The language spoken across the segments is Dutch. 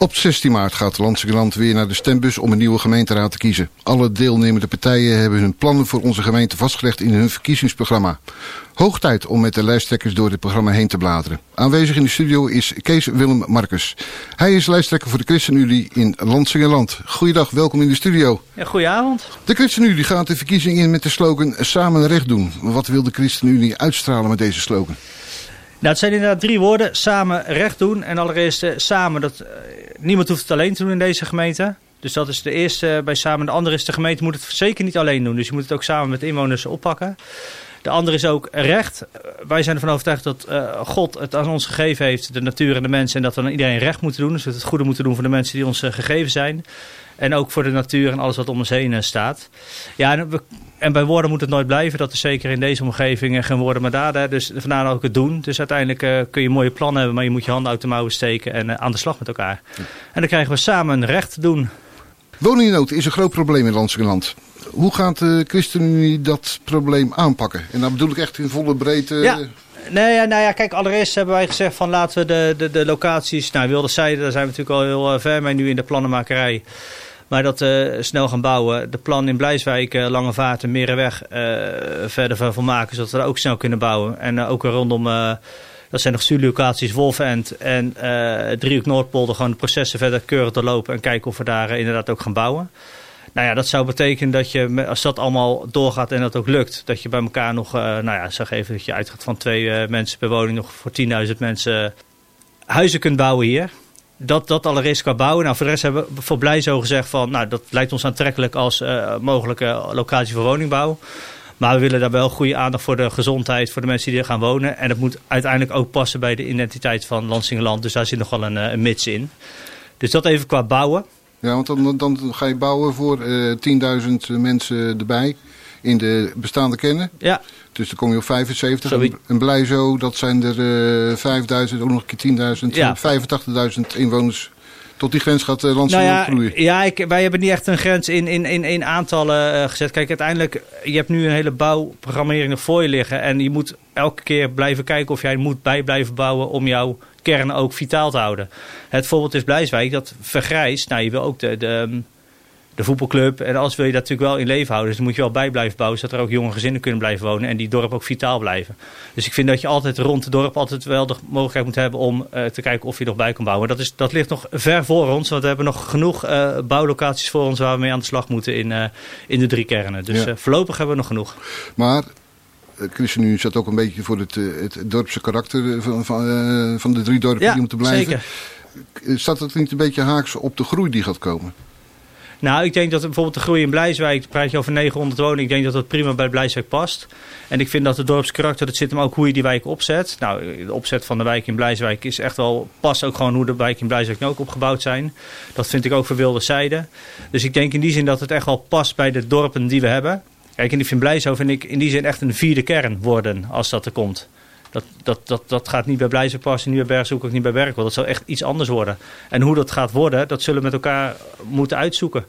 Op 16 maart gaat Landsingeland weer naar de stembus om een nieuwe gemeenteraad te kiezen. Alle deelnemende partijen hebben hun plannen voor onze gemeente vastgelegd in hun verkiezingsprogramma. Hoog tijd om met de lijsttrekkers door dit programma heen te bladeren. Aanwezig in de studio is Kees Willem Marcus. Hij is lijsttrekker voor de ChristenUnie in Landsingeland. Goeiedag, welkom in de studio. Ja, goedenavond. De ChristenUnie gaat de verkiezing in met de slogan Samen recht doen. Wat wil de ChristenUnie uitstralen met deze slogan? Nou, het zijn inderdaad drie woorden. Samen recht doen. En allereerst uh, samen. Dat, uh, niemand hoeft het alleen te doen in deze gemeente. Dus dat is de eerste bij samen. De andere is de gemeente moet het zeker niet alleen doen. Dus je moet het ook samen met inwoners oppakken. De andere is ook recht. Wij zijn ervan overtuigd dat uh, God het aan ons gegeven heeft, de natuur en de mensen. En dat we aan iedereen recht moeten doen. Dus dat we het goede moeten doen voor de mensen die ons gegeven zijn. En ook voor de natuur en alles wat om ons heen staat. Ja, en, we, en, bij woorden moet het nooit blijven. Dat is zeker in deze omgeving geen woorden maar daden. Dus vandaar ook het doen. Dus uiteindelijk kun je mooie plannen hebben, maar je moet je handen uit de mouwen steken en aan de slag met elkaar. En dan krijgen we samen recht te doen. Woningnood is een groot probleem in Landsingeland. Hoe gaat de ChristenUnie dat probleem aanpakken? En dan bedoel ik echt in volle breedte... Ja. Nee, nou ja, kijk, allereerst hebben wij gezegd van laten we de, de, de locaties... Nou, Wilde Zijde, daar zijn we natuurlijk al heel ver mee nu in de plannenmakerij. Maar dat uh, snel gaan bouwen. De plan in Blijswijk, uh, Lange Vaart en Merenweg uh, verder van maken. Zodat we daar ook snel kunnen bouwen. En ook rondom... dat zijn nog studielocaties Wolfend en Driehoek Noordpolder. Gewoon de processen verder keurig doorlopen. En kijken of we daar inderdaad ook gaan bouwen. Nou ja, dat zou betekenen dat je, als dat allemaal doorgaat en dat ook lukt, dat je bij elkaar nog, uh, nou ja, zeg even dat je uitgaat van twee mensen per woning, nog voor 10.000 mensen huizen kunt bouwen hier. Dat, dat allereerst qua bouwen. Nou, voor de rest hebben we voor blij zo gezegd van, nou, dat lijkt ons aantrekkelijk als mogelijke locatie voor woningbouw. Maar we willen daar wel goede aandacht voor de gezondheid, voor de mensen die er gaan wonen. En dat moet uiteindelijk ook passen bij de identiteit van Lansingerland. Dus daar zit nog wel een, een mits in. Dus dat even qua bouwen. Ja, want dan, dan ga je bouwen voor uh, 10.000 mensen erbij in de bestaande kennen. Ja. Dus dan kom je op 75. Sorry. En blij zo, dat zijn er uh, 5.000, ook nog een keer 10.000, ja. 85.000 inwoners. Tot die grens gaat uh, Landsen nou ja, groeien. Ja, ik, wij hebben niet echt een grens in, in, in, in aantallen uh, gezet. Kijk, uiteindelijk, je hebt nu een hele bouwprogrammering nog voor je liggen. En je moet elke keer blijven kijken of jij moet bij blijven bouwen om jouw kern ook vitaal te houden. Het voorbeeld is Blijswijk, dat vergrijst. Nou, je wil ook de, de, de voetbalclub en alles wil je dat natuurlijk wel in leven houden. Dus dan moet je wel bij blijven bouwen, zodat er ook jonge gezinnen kunnen blijven wonen en die dorp ook vitaal blijven. Dus ik vind dat je altijd rond het dorp altijd wel de mogelijkheid moet hebben om uh, te kijken of je nog bij kan bouwen. Dat, is, dat ligt nog ver voor ons, want we hebben nog genoeg uh, bouwlocaties voor ons waar we mee aan de slag moeten in, uh, in de drie kernen. Dus ja. voorlopig hebben we nog genoeg. Maar ChristenUnie zat ook een beetje voor het, het dorpse karakter van, van, van de drie dorpen ja, die moeten blijven. Zeker. Staat het niet een beetje haaks op de groei die gaat komen? Nou, ik denk dat bijvoorbeeld de groei in Blijswijk, praat je over 900 woningen, ik denk dat dat prima bij Blijswijk past. En ik vind dat het dorpskarakter, dat zit hem ook hoe je die wijk opzet. Nou, de opzet van de wijk in Blijswijk is echt wel, past ook gewoon hoe de wijk in Blijswijk nu ook opgebouwd zijn. Dat vind ik ook voor Wilde Zijde. Dus ik denk in die zin dat het echt wel past bij de dorpen die we hebben. Kijk, en ik vind Blijswijk vind ik in die zin echt een vierde kern worden als dat er komt. Dat, dat, dat, dat gaat niet bij Blijzen passen, niet bij Bergzoek, ook niet bij Berkel. Dat zal echt iets anders worden. En hoe dat gaat worden, dat zullen we met elkaar moeten uitzoeken.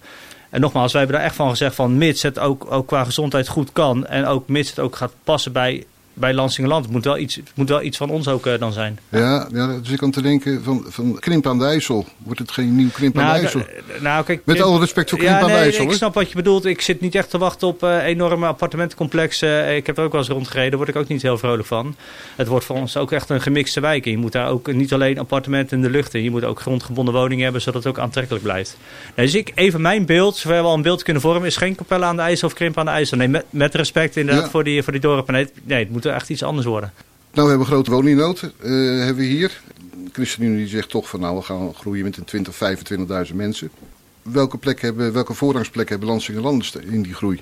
En nogmaals, wij hebben daar echt van gezegd van mits het ook, ook qua gezondheid goed kan. En ook mits het ook gaat passen bij bij Lansingerland. Het moet wel iets, moet wel iets van ons ook uh, dan zijn. Ja, ja, dus ik kan te denken van, van Krimp aan de IJssel. Wordt het geen nieuw Krimp aan nou, de IJssel? Nou, kijk, Met alle respect voor Krimp ja, aan de nee, IJssel. Ik snap wat je bedoelt. Ik zit niet echt te wachten op uh, enorme appartementencomplexen. Ik heb er ook wel eens rondgereden. Daar word ik ook niet heel vrolijk van. Het wordt voor ons ook echt een gemixte wijk. En je moet daar ook niet alleen appartementen in de lucht in. Je moet ook grondgebonden woningen hebben, zodat het ook aantrekkelijk blijft. Dus ik, even mijn beeld, zover we al een beeld kunnen vormen, is geen Capelle aan de IJssel of Krimp aan de IJssel. Nee, met, met respect inderdaad ja. voor, die, voor die dorpen. Nee, nee, het moet echt iets anders worden. Nou, we hebben grote woningnood, uh, hebben we hier. De ChristenUnie zegt toch van nou, we gaan groeien met een 20, 25.000 mensen. Welke, plek hebben, welke voorrangsplek hebben in die groei?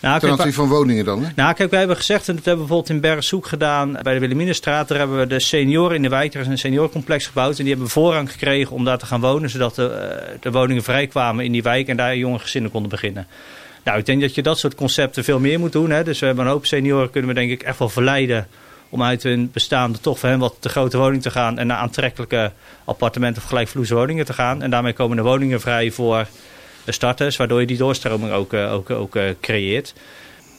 Nou, Ten aanzien van woningen dan? Hè? Nou, kijk, wij hebben gezegd, en dat hebben we bijvoorbeeld in Bergzoek gedaan, bij de Wilhelminastraat. Daar hebben we de senioren in de wijk, er is een seniorencomplex gebouwd. En die hebben voorrang gekregen om daar te gaan wonen, zodat de, de woningen vrijkwamen in die wijk en daar jonge gezinnen konden beginnen. Nou, ik denk dat je dat soort concepten veel meer moet doen. Hè. Dus we hebben een hoop senioren, kunnen we denk ik echt wel verleiden om uit hun bestaande toch voor hen wat te grote woning te gaan en naar aantrekkelijke appartementen of gelijkvloerse woningen te gaan. En daarmee komen de woningen vrij voor starters, waardoor je die doorstroming ook, ook, ook, ook creëert.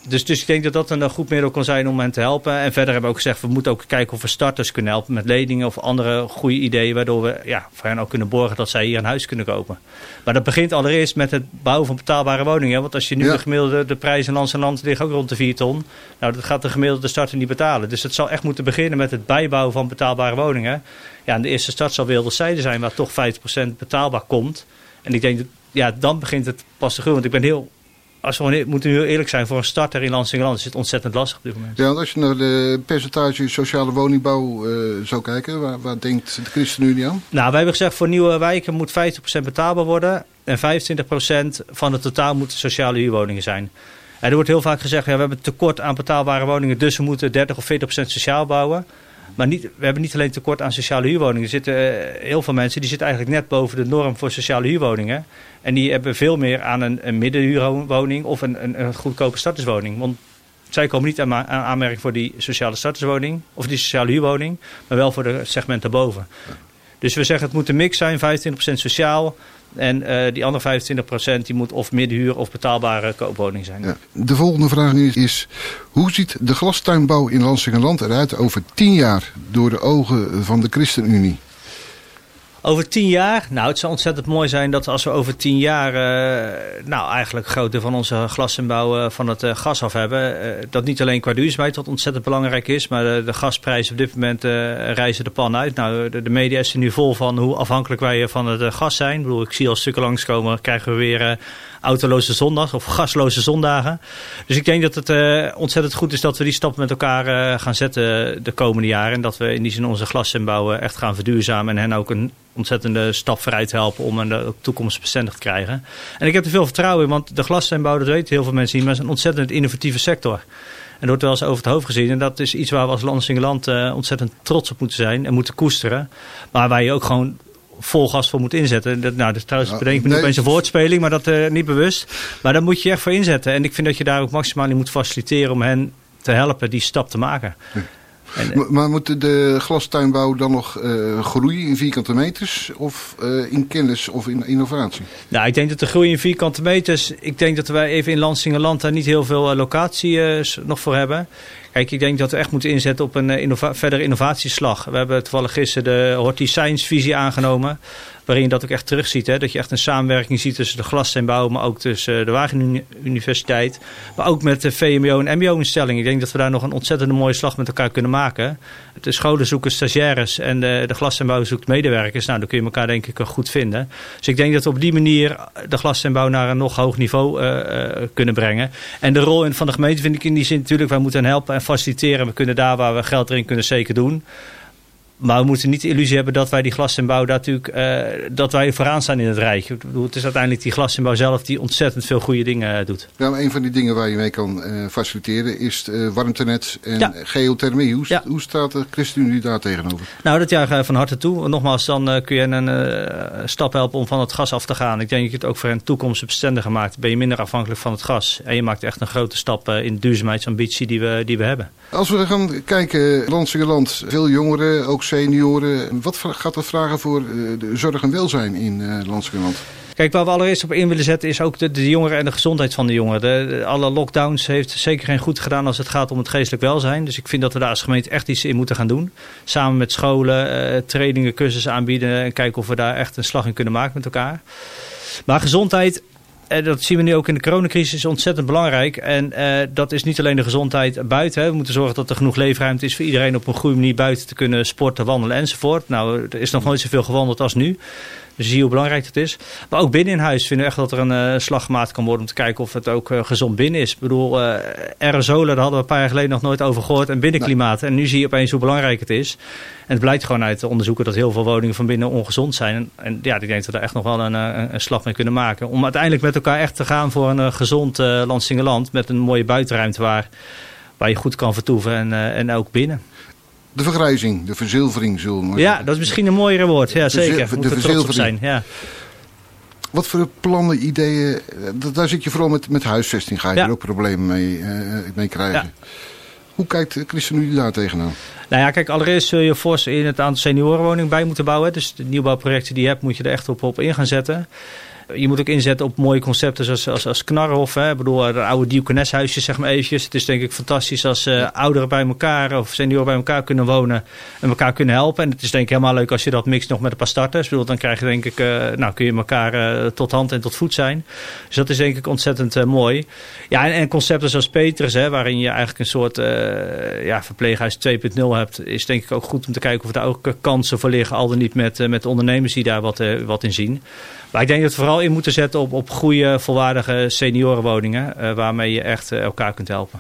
Dus, dus ik denk dat dat een goed middel kan zijn om hen te helpen. En verder hebben we ook gezegd, we moeten ook kijken of we starters kunnen helpen met leningen of andere goede ideeën. Waardoor we ja, voor hen ook kunnen borgen dat zij hier een huis kunnen kopen. Maar dat begint allereerst met het bouwen van betaalbare woningen. Want als je nu de gemiddelde de prijs in lands en land ligt ook rond de 4 ton. Nou, dat gaat de gemiddelde starter niet betalen. Dus het zal echt moeten beginnen met het bijbouwen van betaalbare woningen. Ja, en de eerste start zal Wilderzijde zijn waar toch 50% betaalbaar komt. En ik denk, dat, ja, dan begint het pas te groeien. Want ik ben heel als we moeten heel eerlijk zijn, voor een starter in Lansingerland is het ontzettend lastig op dit moment. Ja, als je naar de percentage sociale woningbouw uh, zou kijken, waar, waar denkt de ChristenUnie aan? Nou, wij hebben gezegd voor nieuwe wijken moet 50% betaalbaar worden en 25% van het totaal moeten sociale huurwoningen zijn. En er wordt heel vaak gezegd, ja, we hebben tekort aan betaalbare woningen, dus we moeten 30 of 40% sociaal bouwen. Maar niet, we hebben niet alleen tekort aan sociale huurwoningen. Er zitten uh, heel veel mensen die zitten eigenlijk net boven de norm voor sociale huurwoningen. En die hebben veel meer aan een, een middenhuurwoning of een, een, een goedkope starterswoning. Want zij komen niet aan, aanmerking voor die sociale starterswoning of die sociale huurwoning, maar wel voor de segment daarboven. Dus we zeggen het moet een mix zijn, 25% sociaal, en uh, die andere 25% die moet of middenhuur of betaalbare koopwoning zijn. De volgende vraag is, is, hoe ziet de glastuinbouw in Lansingerland eruit over 10 jaar door de ogen van de ChristenUnie? Over tien jaar, nou het zou ontzettend mooi zijn dat als we over tien jaar, uh, nou eigenlijk grote van onze glasinbouw uh, van het uh, gas af hebben. dat niet alleen qua duurzaamheid wat ontzettend belangrijk is, maar de, gasprijzen op dit moment reizen de pan uit. Nou, de, de, media is er nu vol van hoe afhankelijk wij van het gas zijn. Ik bedoel, ik zie al stukken langskomen, krijgen we weer autoloze zondag of gasloze zondagen. Dus ik denk dat het ontzettend goed is dat we die stap met elkaar gaan zetten de komende jaren. En dat we in die zin onze glasinbouw echt gaan verduurzamen en hen ook een ontzettende stap vooruit helpen om een toekomstbestendig te krijgen. En ik heb er veel vertrouwen in, want de glastuinbouw, dat weten heel veel mensen niet, maar is een ontzettend innovatieve sector. En dat wordt wel eens over het hoofd gezien. En dat is iets waar we als uh, ontzettend trots op moeten zijn en moeten koesteren. Maar waar je ook gewoon vol gas voor moet inzetten. Dat, nou, dus trouwens bedenk ik me opeens een woordspeling, maar dat uh, niet bewust. Maar daar moet je echt voor inzetten. En ik vind dat je daar ook maximaal in moet faciliteren om hen te helpen die stap te maken. En, maar moet de glastuinbouw dan nog uh, groeien in vierkante meters of uh, in kennis of in innovatie? Nou, ik denk dat de groei in vierkante meters, ik denk dat wij even in Lansingerland daar niet heel veel uh, locatie nog voor hebben. Kijk, ik denk dat we echt moeten inzetten op een innova verdere innovatieslag. We hebben toevallig gisteren de Horti Science visie aangenomen waarin je dat ook echt terugziet. Hè? Dat je echt een samenwerking ziet tussen de glastuinbouw, maar ook tussen de Wageningen Universiteit. Maar ook met de VMBO en MBO-instellingen. Ik denk dat we daar nog een ontzettende mooie slag met elkaar kunnen maken. De scholen zoeken stagiaires en de, de glastuinbouw zoekt medewerkers. Nou, dan kun je elkaar denk ik goed vinden. Dus ik denk dat we op die manier de glastuinbouw naar een nog hoog niveau uh, uh, kunnen brengen. En de rol van de gemeente vind ik in die zin natuurlijk, wij moeten helpen en faciliteren. We kunnen daar waar we geld erin kunnen zeker doen. Maar we moeten niet de illusie hebben dat wij die glasinbouw natuurlijk, uh, dat wij vooraan staan in het rijk. Ik bedoel, het is uiteindelijk die glasinbouw zelf die ontzettend veel goede dingen uh, doet. Ja, maar een van die dingen waar je mee kan uh, faciliteren is warmtenet en ja. geothermie. Hoe, ja. hoe staat de ChristenUnie daar tegenover? Nou, dat jaar van harte toe. Nogmaals, dan kun je een stap helpen om van het gas af te gaan. Ik denk dat je het ook voor een toekomstbestendiger maakt. Ben je minder afhankelijk van het gas. En je maakt echt een grote stap in de duurzaamheidsambitie die we, die we hebben. Als we gaan kijken, Landsingerland, veel jongeren, ook senioren. Wat gaat dat vragen voor eh, de zorg en welzijn in uh? Kijk, waar we allereerst op in willen zetten is ook de, jongeren en de gezondheid van de jongeren. De, alle lockdowns heeft zeker geen goed gedaan als het gaat om het geestelijk welzijn. Dus ik vind dat we daar als gemeente echt iets in moeten gaan doen. Samen met scholen, uh, trainingen, cursussen aanbieden en kijken of we daar echt een slag in kunnen maken met elkaar. Maar gezondheid uh, dat zien we nu ook in de coronacrisis, is ontzettend belangrijk. En uh, dat is niet alleen de gezondheid buiten. Hè. We moeten zorgen dat er genoeg leefruimte is voor iedereen op een goede manier buiten te kunnen sporten, wandelen enzovoort. Nou, er is nog nooit zoveel gewandeld als nu. Dus zie je hoe belangrijk het is. Maar ook binnen in huis vinden we echt dat er een uh, slag gemaakt kan worden om te kijken of het ook uh, gezond binnen is. Ik bedoel, uh, aerosolen, daar hadden we een paar jaar geleden nog nooit over gehoord. En binnenklimaat. En nu zie je opeens hoe belangrijk het is. En het blijkt gewoon uit onderzoeken dat heel veel woningen van binnen ongezond zijn. En, en ja, ik denk dat we daar echt nog wel een, een, slag mee kunnen maken. Om uiteindelijk met elkaar echt te gaan voor een gezond uh, land met een mooie buitenruimte waar, waar je goed kan vertoeven en, en ook binnen. De vergrijzing, de verzilvering zullen we Ja, dat is misschien een mooiere woord. Ja, zeker. De, de verzilvering. Zijn, ja. Wat voor plannen, ideeën, daar zit je vooral met, met huisvesting, ga je er ook problemen mee, uh, mee krijgen. Ja. Hoe kijkt ChristenUnie daar tegenaan? Nou ja, kijk, allereerst zul je fors in het aantal seniorenwoningen bij moeten bouwen. Dus de nieuwbouwprojecten die je hebt, moet je er echt op, op in gaan zetten. Je moet ook inzetten op mooie concepten zoals, als, als Knarrenhof. Hè. Ik bedoel, de oude diakoneshuisjes, zeg maar eventjes. Het is denk ik fantastisch als uh, ouderen bij elkaar of senioren bij elkaar kunnen wonen en elkaar kunnen helpen. En het is denk ik helemaal leuk als je dat mixt nog met een paar starters. Ik dan krijg je denk ik, uh, nou kun je elkaar uh, tot hand en tot voet zijn. Dus dat is denk ik ontzettend mooi. Ja, en, en, concepten zoals Petrus, hè, waarin je eigenlijk een soort ja, verpleeghuis 2.0 hebt, is denk ik ook goed om te kijken of er ook kansen voor liggen, al dan niet met, met ondernemers die daar wat, wat in zien. Maar ik denk dat we vooral in moeten zetten op, op goede, volwaardige seniorenwoningen. Waarmee je echt elkaar kunt helpen.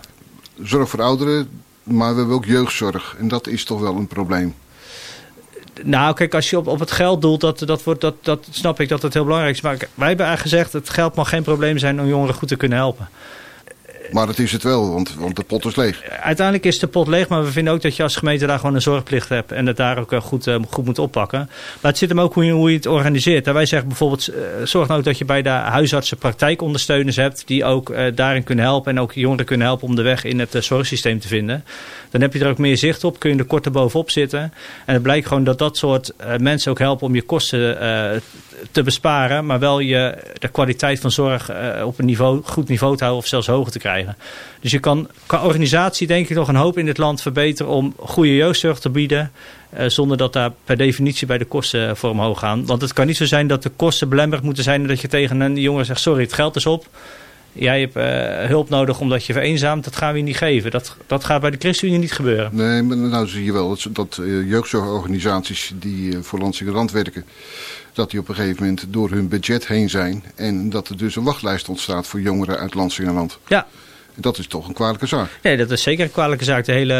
Zorg voor ouderen, maar we hebben ook jeugdzorg. En dat is toch wel een probleem. Nou, kijk, als je op, op het geld doelt, dat, dat, wordt, dat, dat snap ik dat het heel belangrijk is. Maar wij hebben eigenlijk gezegd, het geld mag geen probleem zijn om jongeren goed te kunnen helpen. Maar dat is het wel, want, want de pot is leeg. Uiteindelijk is de pot leeg, maar we vinden ook dat je als gemeente daar gewoon een zorgplicht hebt. En het daar ook eh, goed, uh, goed moet oppakken. Maar het zit hem ook hoe je, hoe je het organiseert. En wij zeggen bijvoorbeeld, uh, zorg nou ook dat je bij de huisartsen praktijkondersteuners hebt. Die ook daarin kunnen helpen en ook jongeren kunnen helpen om de weg in het zorgsysteem te vinden. Dan heb je er ook meer zicht op, kun je er korter bovenop zitten. En het blijkt gewoon dat dat soort mensen ook helpen om je kosten te besparen. Maar wel je, de kwaliteit van zorg op een niveau, goed niveau te houden of zelfs hoger te krijgen. Dus je kan qua organisatie denk ik nog een hoop in dit land verbeteren om goede jeugdzorg te bieden. Uh, zonder dat daar per definitie bij de kosten voor omhoog gaan. Want het kan niet zo zijn dat de kosten belemmerend moeten zijn. Dat je tegen een jongen zegt, sorry het geld is op. Jij hebt uh, hulp nodig omdat je vereenzaamt. Dat gaan we je niet geven. Dat, dat gaat bij de ChristenUnie niet gebeuren. Nee, maar nou zie je wel dat, jeugdzorgorganisaties die voor Landse Rand werken dat die op een gegeven moment door hun budget heen zijn. En dat er dus een wachtlijst ontstaat voor jongeren uit Landsingerland. Ja. Dat is toch een kwalijke zaak? Nee, dat is zeker een kwalijke zaak. De hele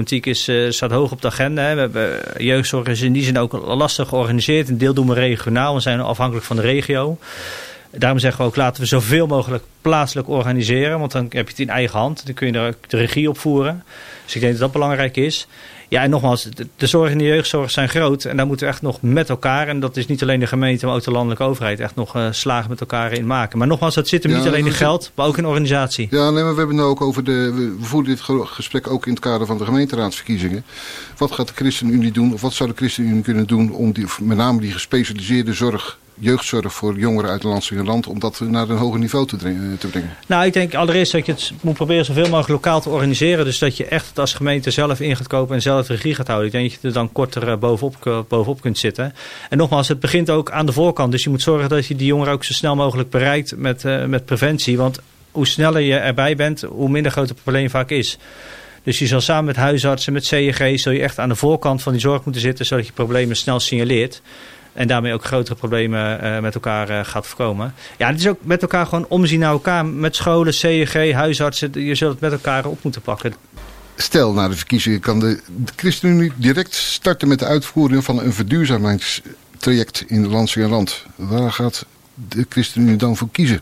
uh, is, uh, staat hoog op de agenda. Hè. We hebben jeugdzorg is in die zin ook lastig georganiseerd. Een deel doen we regionaal. We zijn afhankelijk van de regio. Daarom zeggen we ook laten we zoveel mogelijk plaatselijk organiseren. Want dan heb je het in eigen hand. Dan kun je er de regie op voeren. Dus ik denk dat dat belangrijk is. Ja, en nogmaals, de, zorg en de jeugdzorg zijn groot. En daar moeten we echt nog met elkaar, en dat is niet alleen de gemeente, maar ook de landelijke overheid, echt nog uh, slagen met elkaar in maken. Maar nogmaals, dat zit hem ja, niet alleen in geld, maar ook in organisatie. Ja, nee, maar we hebben het ook over de. We voeren dit gesprek ook in het kader van de gemeenteraadsverkiezingen. Wat gaat de ChristenUnie doen, of wat zou de ChristenUnie kunnen doen om die, met name die gespecialiseerde zorg jeugdzorg voor jongeren uit het land om dat naar een hoger niveau te, te, brengen? Nou, ik denk allereerst dat je het moet proberen zoveel mogelijk lokaal te organiseren. Dus dat je echt het als gemeente zelf in gaat kopen en zelf regie gaat houden. Ik denk dat je er dan korter eh, bovenop, bovenop kunt zitten. En nogmaals, het begint ook aan de voorkant. Dus je moet zorgen dat je die jongeren ook zo snel mogelijk bereikt met, met preventie. Want hoe sneller je erbij bent, hoe minder groot het probleem vaak is. Dus je zal samen met huisartsen, met CEG, zul je echt aan de voorkant van die zorg moeten zitten, zodat je problemen snel signaleert. En daarmee ook grotere problemen uh, met elkaar uh, gaat voorkomen. Ja, het is ook met elkaar gewoon omzien naar elkaar. Met scholen, CEG, huisartsen. Je zult het met elkaar op moeten pakken. Stel, na de verkiezingen kan de, de ChristenUnie direct starten met de uitvoering van een verduurzamingstraject in de Landse Land. Waar gaat de ChristenUnie dan voor kiezen?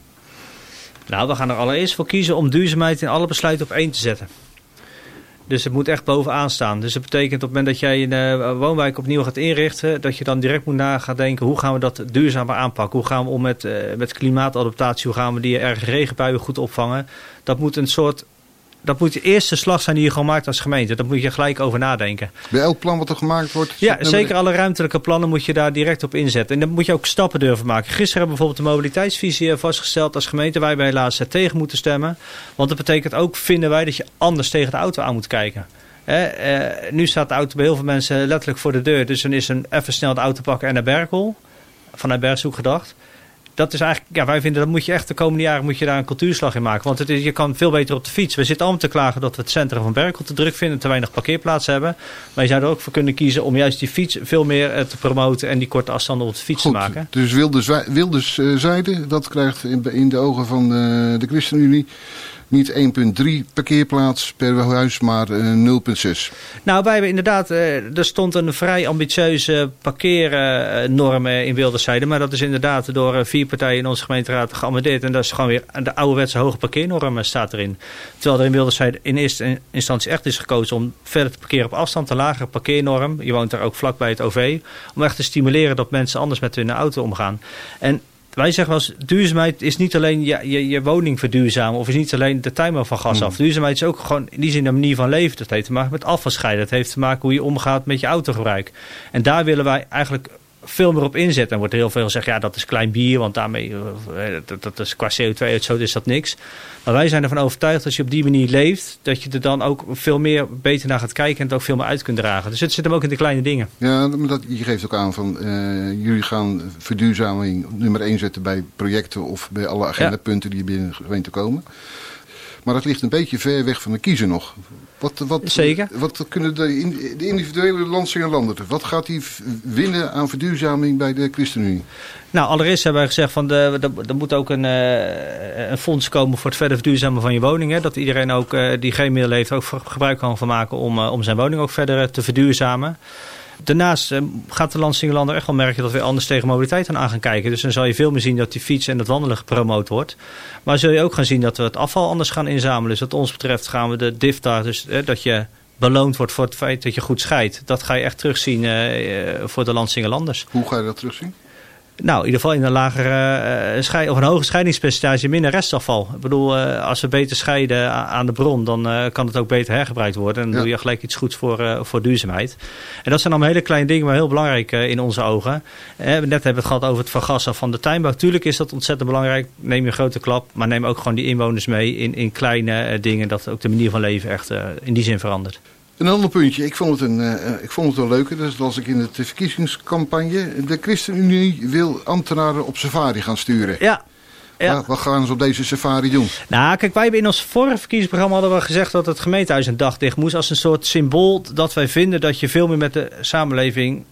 Nou, we gaan er allereerst voor kiezen om duurzaamheid in alle besluiten op één te zetten. Dus het moet echt bovenaan staan. Dus dat betekent op het moment dat jij een uh, woonwijk opnieuw gaat inrichten, dat je dan direct moet na gaan denken hoe gaan we dat duurzamer aanpakken? Hoe gaan we om met, uh, met klimaatadaptatie? Hoe gaan we die erge regenbuien goed opvangen? Dat moet een soort dat moet de eerste slag zijn die je gewoon maakt als gemeente. Daar moet je gelijk over nadenken. Bij elk plan wat er gemaakt wordt? Ja, zeker alle ruimtelijke plannen moet je daar direct op inzetten. En dan moet je ook stappen durven maken. Gisteren hebben we bijvoorbeeld de mobiliteitsvisie vastgesteld als gemeente. Wij bij helaas tegen moeten stemmen. Want dat betekent ook, vinden wij, dat je anders tegen de auto aan moet kijken. eh, nu staat de auto bij heel veel mensen letterlijk voor de deur. Dus dan is een even snel de auto pakken en naar Berkel. Vanuit Bergshoek gedacht dat is eigenlijk, ja, wij vinden dat moet je echt de komende jaren moet je daar een cultuurslag in maken. Want het is, je kan veel beter op de fiets. We zitten allemaal te klagen dat we het centrum van Berkel te druk vinden, te weinig parkeerplaatsen hebben. Maar je zou er ook voor kunnen kiezen om juist die fiets veel meer eh, te promoten en die korte afstanden op de fiets te maken. Dus Wilders, Wilders uh, zijde, dat krijgt in, in de ogen van uh, de ChristenUnie niet 1,3 parkeerplaats per huis, maar 0,6. Eh, nou, wij hebben inderdaad, eh, er stond een vrij ambitieuze parkeernorm in Wilderzijde. Maar dat is inderdaad door vier partijen in onze gemeenteraad geamendeerd. En dat is gewoon weer de ouderwetse hoge parkeernorm staat erin. Terwijl er in Wilderzijde in eerste instantie echt is gekozen om verder te parkeren op afstand, een lagere parkeernorm. Je woont daar ook vlakbij het OV. Om echt te stimuleren dat mensen anders met hun auto omgaan. En wij zeggen wel eens, duurzaamheid is niet alleen je, je, je woning verduurzamen of is niet alleen de tuinbouw van gas af. Duurzaamheid is ook gewoon in die zin een manier van leven. Dat heeft te maken met afvalscheiden. Dat heeft te maken hoe je omgaat met je autogebruik. En daar willen wij eigenlijk veel meer op inzetten. En wordt er heel veel gezegd, ja, dat is klein bier, want daarmee, uh, dat, dat, is qua CO2-uitstoot is dat niks. Maar wij zijn ervan overtuigd dat als je op die manier leeft, dat je er dan ook veel meer beter naar gaat kijken en het ook veel meer uit kunt dragen. Dus het zit hem ook in de kleine dingen. Ja, maar dat, je geeft ook aan van, uh, jullie gaan verduurzaming nummer 1 zetten bij projecten of bij alle agendapunten ja. die binnen de gemeente komen. Maar dat ligt een beetje ver weg van de kiezer nog. Wat, wat, Zeker. Wat kunnen de, de individuele landen, wat gaat die winnen aan verduurzaming bij de ChristenUnie? Nou, allereerst hebben wij gezegd van er moet ook een, uh, een fonds komen voor het verder verduurzamen van je woning. Dat iedereen ook uh, die geen middelen heeft ook gebruik kan van maken om, uh, om zijn woning ook verder te verduurzamen. Daarnaast uh, gaat de Landsingerlander echt wel merken dat we anders tegen mobiliteit aan gaan kijken. Dus dan zal je veel meer zien dat die fiets en het wandelen gepromoot wordt. Maar zul je ook gaan zien dat we het afval anders gaan inzamelen. Dus wat ons betreft gaan we de DIFTA, dus uh, dat je beloond wordt voor het feit dat je goed scheidt. Dat ga je echt terugzien uh, voor de Landsingerlanders. Hoe ga je dat terugzien? Nou, in ieder geval in een lagere uh, scheid, of een hoger scheidingspercentage, minder restafval. Ik bedoel, uh, als we beter scheiden aan de bron, dan uh, kan het ook beter hergebruikt worden. En dan ja. doe je gelijk iets goeds voor, voor duurzaamheid. En dat zijn allemaal hele kleine dingen, maar heel belangrijk in onze ogen. net hebben we het gehad over het vergassen van de tuinbouw. Tuurlijk is dat ontzettend belangrijk. Neem je een grote klap, maar neem ook gewoon die inwoners mee in, in kleine dingen. Dat ook de manier van leven echt in die zin verandert. Een ander puntje, ik vond het, een, uh, ik vond het wel leuk, dat las ik in de verkiezingscampagne. De ChristenUnie wil ambtenaren op safari gaan sturen. Ja. ja. Wat, wat gaan ze op deze safari doen? Nou, kijk, wij hebben in ons vorige verkiezingsprogramma hadden we gezegd dat het gemeentehuis een dag dicht moest. Als een soort symbool dat wij vinden dat je veel meer met de samenleving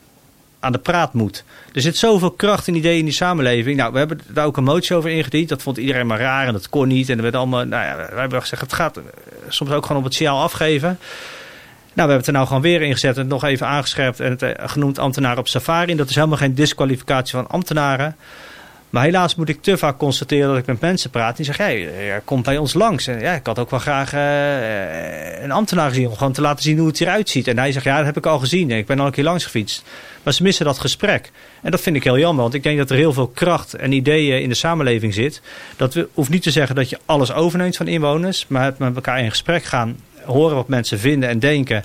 aan de praat moet. Er zit zoveel kracht en ideeën in die samenleving. Nou, we hebben daar ook een motie over ingediend. Dat vond iedereen maar raar en dat kon niet. En er werd allemaal, nou ja, wij hebben gezegd, het gaat soms ook gewoon op het signaal afgeven. Nou, we hebben het er nou gewoon weer ingezet en nog even aangescherpt en het genoemd ambtenaren op safari. Dat is helemaal geen disqualificatie van ambtenaren. Maar helaas moet ik te vaak constateren dat ik met mensen praat die zeggen: hey, komt bij ons langs. En ja, ik had ook wel graag uh, een ambtenaar gezien om gewoon te laten zien hoe het eruit ziet. En hij zegt: Ja, dat heb ik al gezien. Ik ben al een keer langs gefietst. Maar ze missen dat gesprek. En dat vind ik heel jammer, want ik denk dat er heel veel kracht en ideeën in de samenleving zit. Dat we, hoeft niet te zeggen dat je alles overneemt van inwoners, maar het met elkaar in gesprek gaan horen wat mensen vinden en denken.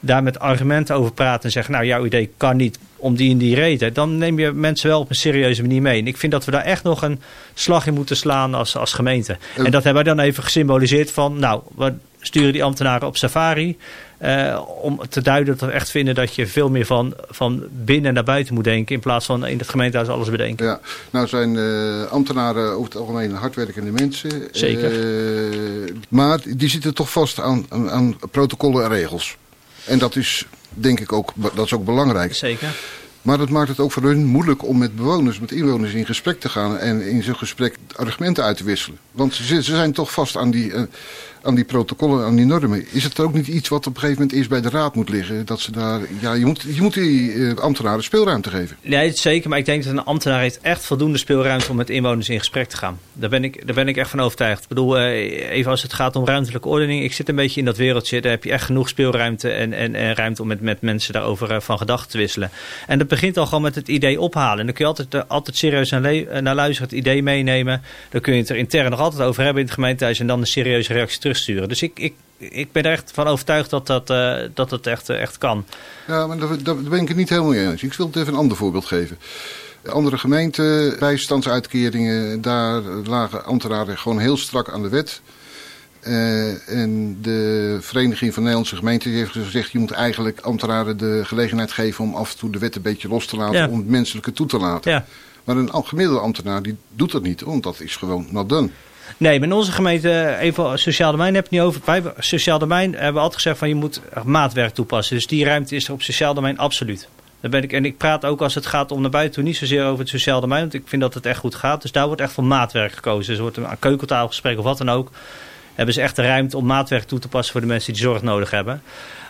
Daar met argumenten over praten en zeggen, nou jouw idee kan niet om die en die reden. Dan neem je mensen wel op een serieuze manier mee. En ik vind dat we daar echt nog een slag in moeten slaan als, als gemeente. En dat hebben wij dan even gesymboliseerd van, nou, sturen die ambtenaren op safari. Uh, om te duiden dat we echt vinden dat je veel meer van, van binnen naar buiten moet denken. In plaats van in het gemeentehuis alles bedenken. Ja, nou zijn uh, ambtenaren over het algemeen hardwerkende mensen. Zeker. Uh, maar die zitten toch vast aan, aan, aan, protocollen en regels. En dat is denk ik ook, dat is ook belangrijk. Zeker. Maar dat maakt het ook voor hun moeilijk om met bewoners, met inwoners in gesprek te gaan. En in zo'n gesprek argumenten uit te wisselen. Want ze, ze zijn toch vast aan die aan die protocollen, aan die normen. Is het ook niet iets wat op een gegeven moment eerst bij de raad moet liggen? Dat ze daar, ja, je moet, je moet die uh, ambtenaren speelruimte geven. Nee, zeker. Maar ik denk dat een ambtenaar heeft echt voldoende speelruimte om met inwoners in gesprek te gaan. Daar ben ik, daar ben ik echt van overtuigd. Ik bedoel, uh, even als het gaat om ruimtelijke ordening. Ik zit een beetje in dat wereldje. Daar heb je echt genoeg speelruimte en, en, ruimte om met, met mensen daarover van gedachten te wisselen. En dat begint al gewoon met het idee ophalen. En dan kun je altijd, altijd serieus naar, naar luisteren, het idee meenemen. Dan kun je het er intern nog altijd over hebben in het gemeentehuis. En dan een serieuze reactie terugsturen. Dus ik, ik, ik ben er echt van overtuigd dat dat, uh, dat het echt, echt kan. Ja, maar daar, daar ben ik het niet helemaal mee eens. Ik wil het even een ander voorbeeld geven. Andere gemeenten, bijstandsuitkeringen, daar lagen ambtenaren gewoon heel strak aan de wet. Uh, en de Vereniging van Nederlandse Gemeenten heeft gezegd... je moet eigenlijk ambtenaren de gelegenheid geven om af en toe de wet een beetje los te laten... Ja. om het menselijke toe te laten. Ja. Maar een gemiddelde ambtenaar die doet dat niet, want dat is gewoon not done. Nee, maar in onze gemeente, even sociaal domein heb je het niet over. Wij sociaal domein hebben we altijd gezegd van je moet maatwerk toepassen. Dus die ruimte is er op sociaal domein absoluut. Daar ben ik, en ik praat ook als het gaat om naar buiten toe niet zozeer over het sociaal domein. Want ik vind dat het echt goed gaat. Dus daar wordt echt voor maatwerk gekozen. Dus er wordt een keukentafelgesprek of wat dan ook. Hebben ze echt de ruimte om maatwerk toe te passen voor de mensen die zorg nodig hebben.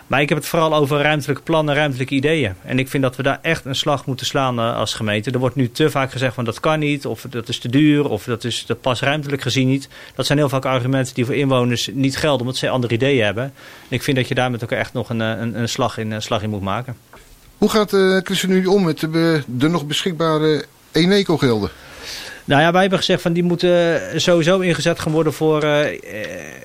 Maar ik heb het vooral over ruimtelijke plannen, ruimtelijke ideeën. En ik vind dat we daar echt een slag moeten slaan uh, als gemeente. Er wordt nu te vaak gezegd van dat kan niet, of dat is te duur, of dat, is, dat past ruimtelijk gezien niet. Dat zijn heel vaak argumenten die voor inwoners niet gelden, omdat ze andere ideeën hebben. En ik vind dat je daar met elkaar echt nog een, een, een, slag, in, slag in moet maken. Hoe gaat de uh, ChristenUnie om met de, de nog beschikbare Eneco-gelden? Nou ja, wij hebben gezegd van die moeten sowieso ingezet gaan worden voor uh,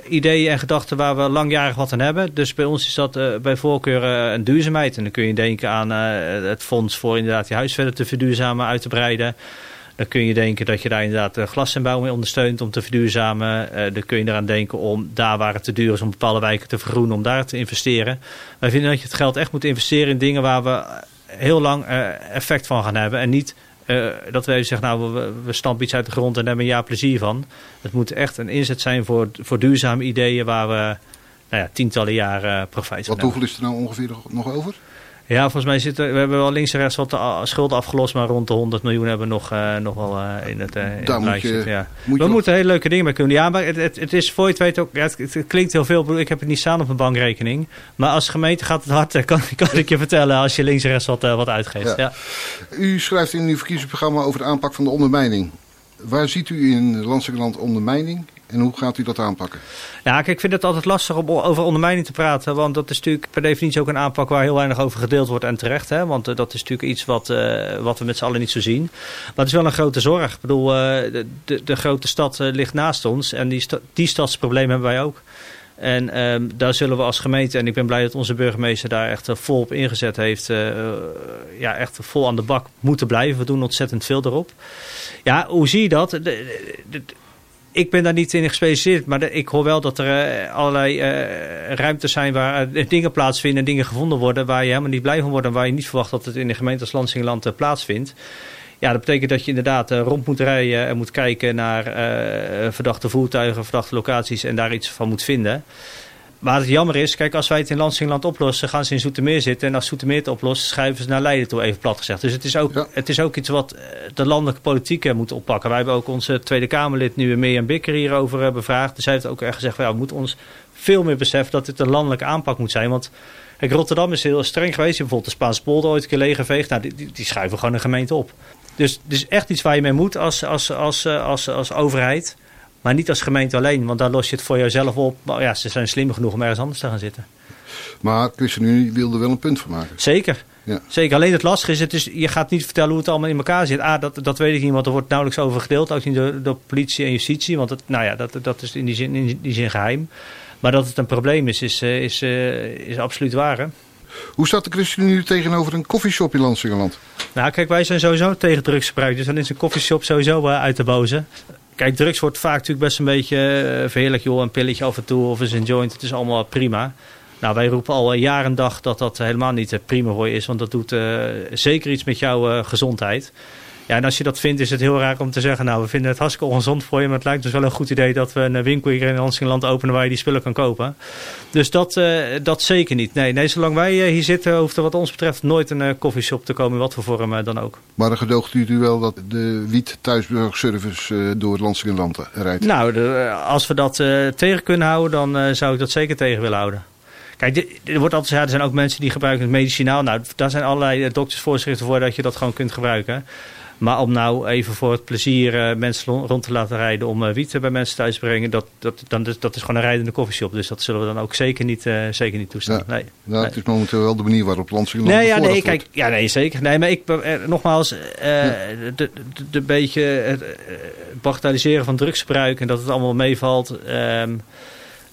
ideeën en gedachten waar we langjarig wat aan hebben. Dus bij ons is dat bij voorkeur een duurzaamheid. En dan kun je denken aan het fonds voor inderdaad je huis verder te verduurzamen, uit te breiden. Dan kun je denken dat je daar inderdaad glasinbouw mee ondersteunt om te verduurzamen. dan kun je eraan denken om daar waar het te duur is om bepaalde wijken te vergroenen, om daar te investeren. Wij vinden dat je het geld echt moet investeren in dingen waar we heel lang effect van gaan hebben. En niet uh, dat wij zeggen, nou, we, we stampen iets uit de grond en hebben een jaar plezier van. Het moet echt een inzet zijn voor, voor duurzame ideeën waar we nou ja, tientallen jaren profijt van Wat hoeveel is er nou ongeveer nog over? Ja, volgens mij zitten we hebben wel links en rechts wat de schulden afgelost, maar rond de 100 miljoen hebben we nog, uh, nog wel uh, in het, uh, in Daar het moet je, ja. moet We je moeten hele leuke dingen mee kunnen. Ja, maar het, het, het is voor je het weet ook, ja, het, het klinkt heel veel. Ik heb het niet staan op mijn bankrekening. Maar als gemeente gaat het hard, kan, kan ik je vertellen als je links en rechts wat, wat uitgeeft. Ja. Ja. U schrijft in uw verkiezingsprogramma over de aanpak van de ondermijning. Waar ziet u in Landelijk Land ondermijning en hoe gaat u dat aanpakken? Ja, kijk, ik vind het altijd lastig om over ondermijning te praten. Want dat is natuurlijk per definitie ook een aanpak waar heel weinig over gedeeld wordt en terecht. Hè? Want uh, dat is natuurlijk iets wat, uh, wat we met z'n allen niet zo zien. Maar het is wel een grote zorg. Ik bedoel, uh, de, de, grote stad ligt naast ons. En die, sta die stadsprobleem hebben wij ook. En um, daar zullen we als gemeente, en ik ben blij dat onze burgemeester daar echt vol op ingezet heeft, ja, echt vol aan de bak moeten blijven. We doen ontzettend veel erop. Ja, hoe zie je dat? Ik ben daar niet in gespecialiseerd, maar ik hoor wel dat er uh, allerlei uh, ruimtes zijn waar uh, dingen plaatsvinden en dingen gevonden worden waar je helemaal niet blij van wordt en waar je niet verwacht dat het in de gemeente als plaatsvindt. Ja, dat betekent dat je inderdaad rond moet rijden en moet kijken naar verdachte voertuigen, verdachte locaties en daar iets van moet vinden. Maar het jammer is, kijk, als wij het in Lansingland oplossen, gaan ze in Zoetermeer zitten. En als Zoetermeer het oplost, schuiven ze naar Leiden toe, even plat gezegd. Dus het is ook, ja. het is ook iets wat de landelijke politiek moet oppakken. Wij hebben ook onze Tweede Kamerlid, nu Mirjam Bikker, hierover bevraagd. Dus zij heeft ook echt gezegd, ja, we moeten ons veel meer beseffen dat dit een landelijke aanpak moet zijn. Want kijk, Rotterdam is heel streng geweest. Bijvoorbeeld de Spaanse polder ooit een keer leeggeveegd. Nou, die, die, die schuiven gewoon een gemeente op. Dus, dus echt iets waar je mee moet als, als, als, als, als overheid. Maar niet als gemeente alleen, want daar los je het voor jezelf op. Maar ja, ze zijn slim genoeg om ergens anders te gaan zitten. Maar ChristenUnie wilde wel een punt van maken. Zeker. Ja. Zeker. Alleen het lastige is, het is, je gaat niet vertellen hoe het allemaal in elkaar zit. Ah, dat, dat weet ik niet, want er wordt nauwelijks over gedeeld. Ook niet door, door politie en justitie. Want het, nou ja, dat, dat is in die, zin, in die zin geheim. Maar dat het een probleem is, is, is, is absoluut waar. Hè? Hoe staat de ChristenUnie tegenover een koffieshop in Landsingeland? Nou, kijk, wij zijn sowieso tegen drugsgebruik. Dus dan is een koffieshop sowieso uit de boze. Kijk, drugs wordt vaak natuurlijk best een beetje uh, verheerlijk. Joh, een pilletje af en toe of eens een joint. Het is allemaal prima. Nou, wij roepen al jaar en dag dat dat helemaal niet uh, prima voor is. Want dat doet zeker iets met jouw gezondheid. Ja, en als je dat vindt, is het heel raar om te zeggen... nou, we vinden het hartstikke ongezond voor je... maar het lijkt ons wel een goed idee dat we een winkel hier in Land openen... waar je die spullen kan kopen. Dus dat, uh, dat zeker niet. Nee, nee, zolang wij uh, hier zitten, hoeft er wat ons betreft... nooit een uh, koffieshop te komen, in wat voor vorm dan ook. Maar dan gedoogt u wel dat de wiet thuisbezorgservice door het Land rijdt? Nou, de, als we dat tegen kunnen houden, dan zou ik dat zeker tegen willen houden. Kijk, er wordt altijd gezegd, er zijn ook mensen die gebruiken het medicinaal. Nou, daar zijn allerlei doktersvoorschriften voor dat je dat gewoon kunt gebruiken. Maar om nou even voor het plezier uh, mensen rond te laten rijden om uh, wiet bij mensen thuis te brengen, dat, dat, dan, dat is gewoon een rijdende koffieshop. Dus dat zullen we dan ook zeker niet, uh, zeker niet toestaan. Ja, nee, nou, nee. Het is momenteel wel de manier waarop Landsingeland Nee, ja, nee, kijk, ja, nee, zeker. Nee, maar ik, nogmaals, ja. de, de, de, beetje het bagatelliseren van drugsgebruik en dat het allemaal meevalt. Um,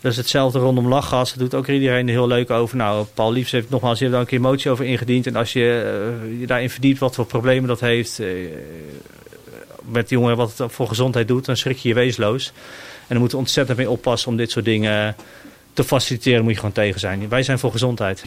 dat is hetzelfde rondom lachgas. Dat doet ook iedereen heel leuk over. Nou, Paul Liefs heeft nogmaals hier dan een keer motie over ingediend. En als je uh, je daarin verdiept wat voor problemen dat heeft... Uh, met die jongeren wat het voor gezondheid doet... dan schrik je je weesloos. En dan moeten we ontzettend mee oppassen om dit soort dingen te faciliteren. moet je gewoon tegen zijn. Wij zijn voor gezondheid.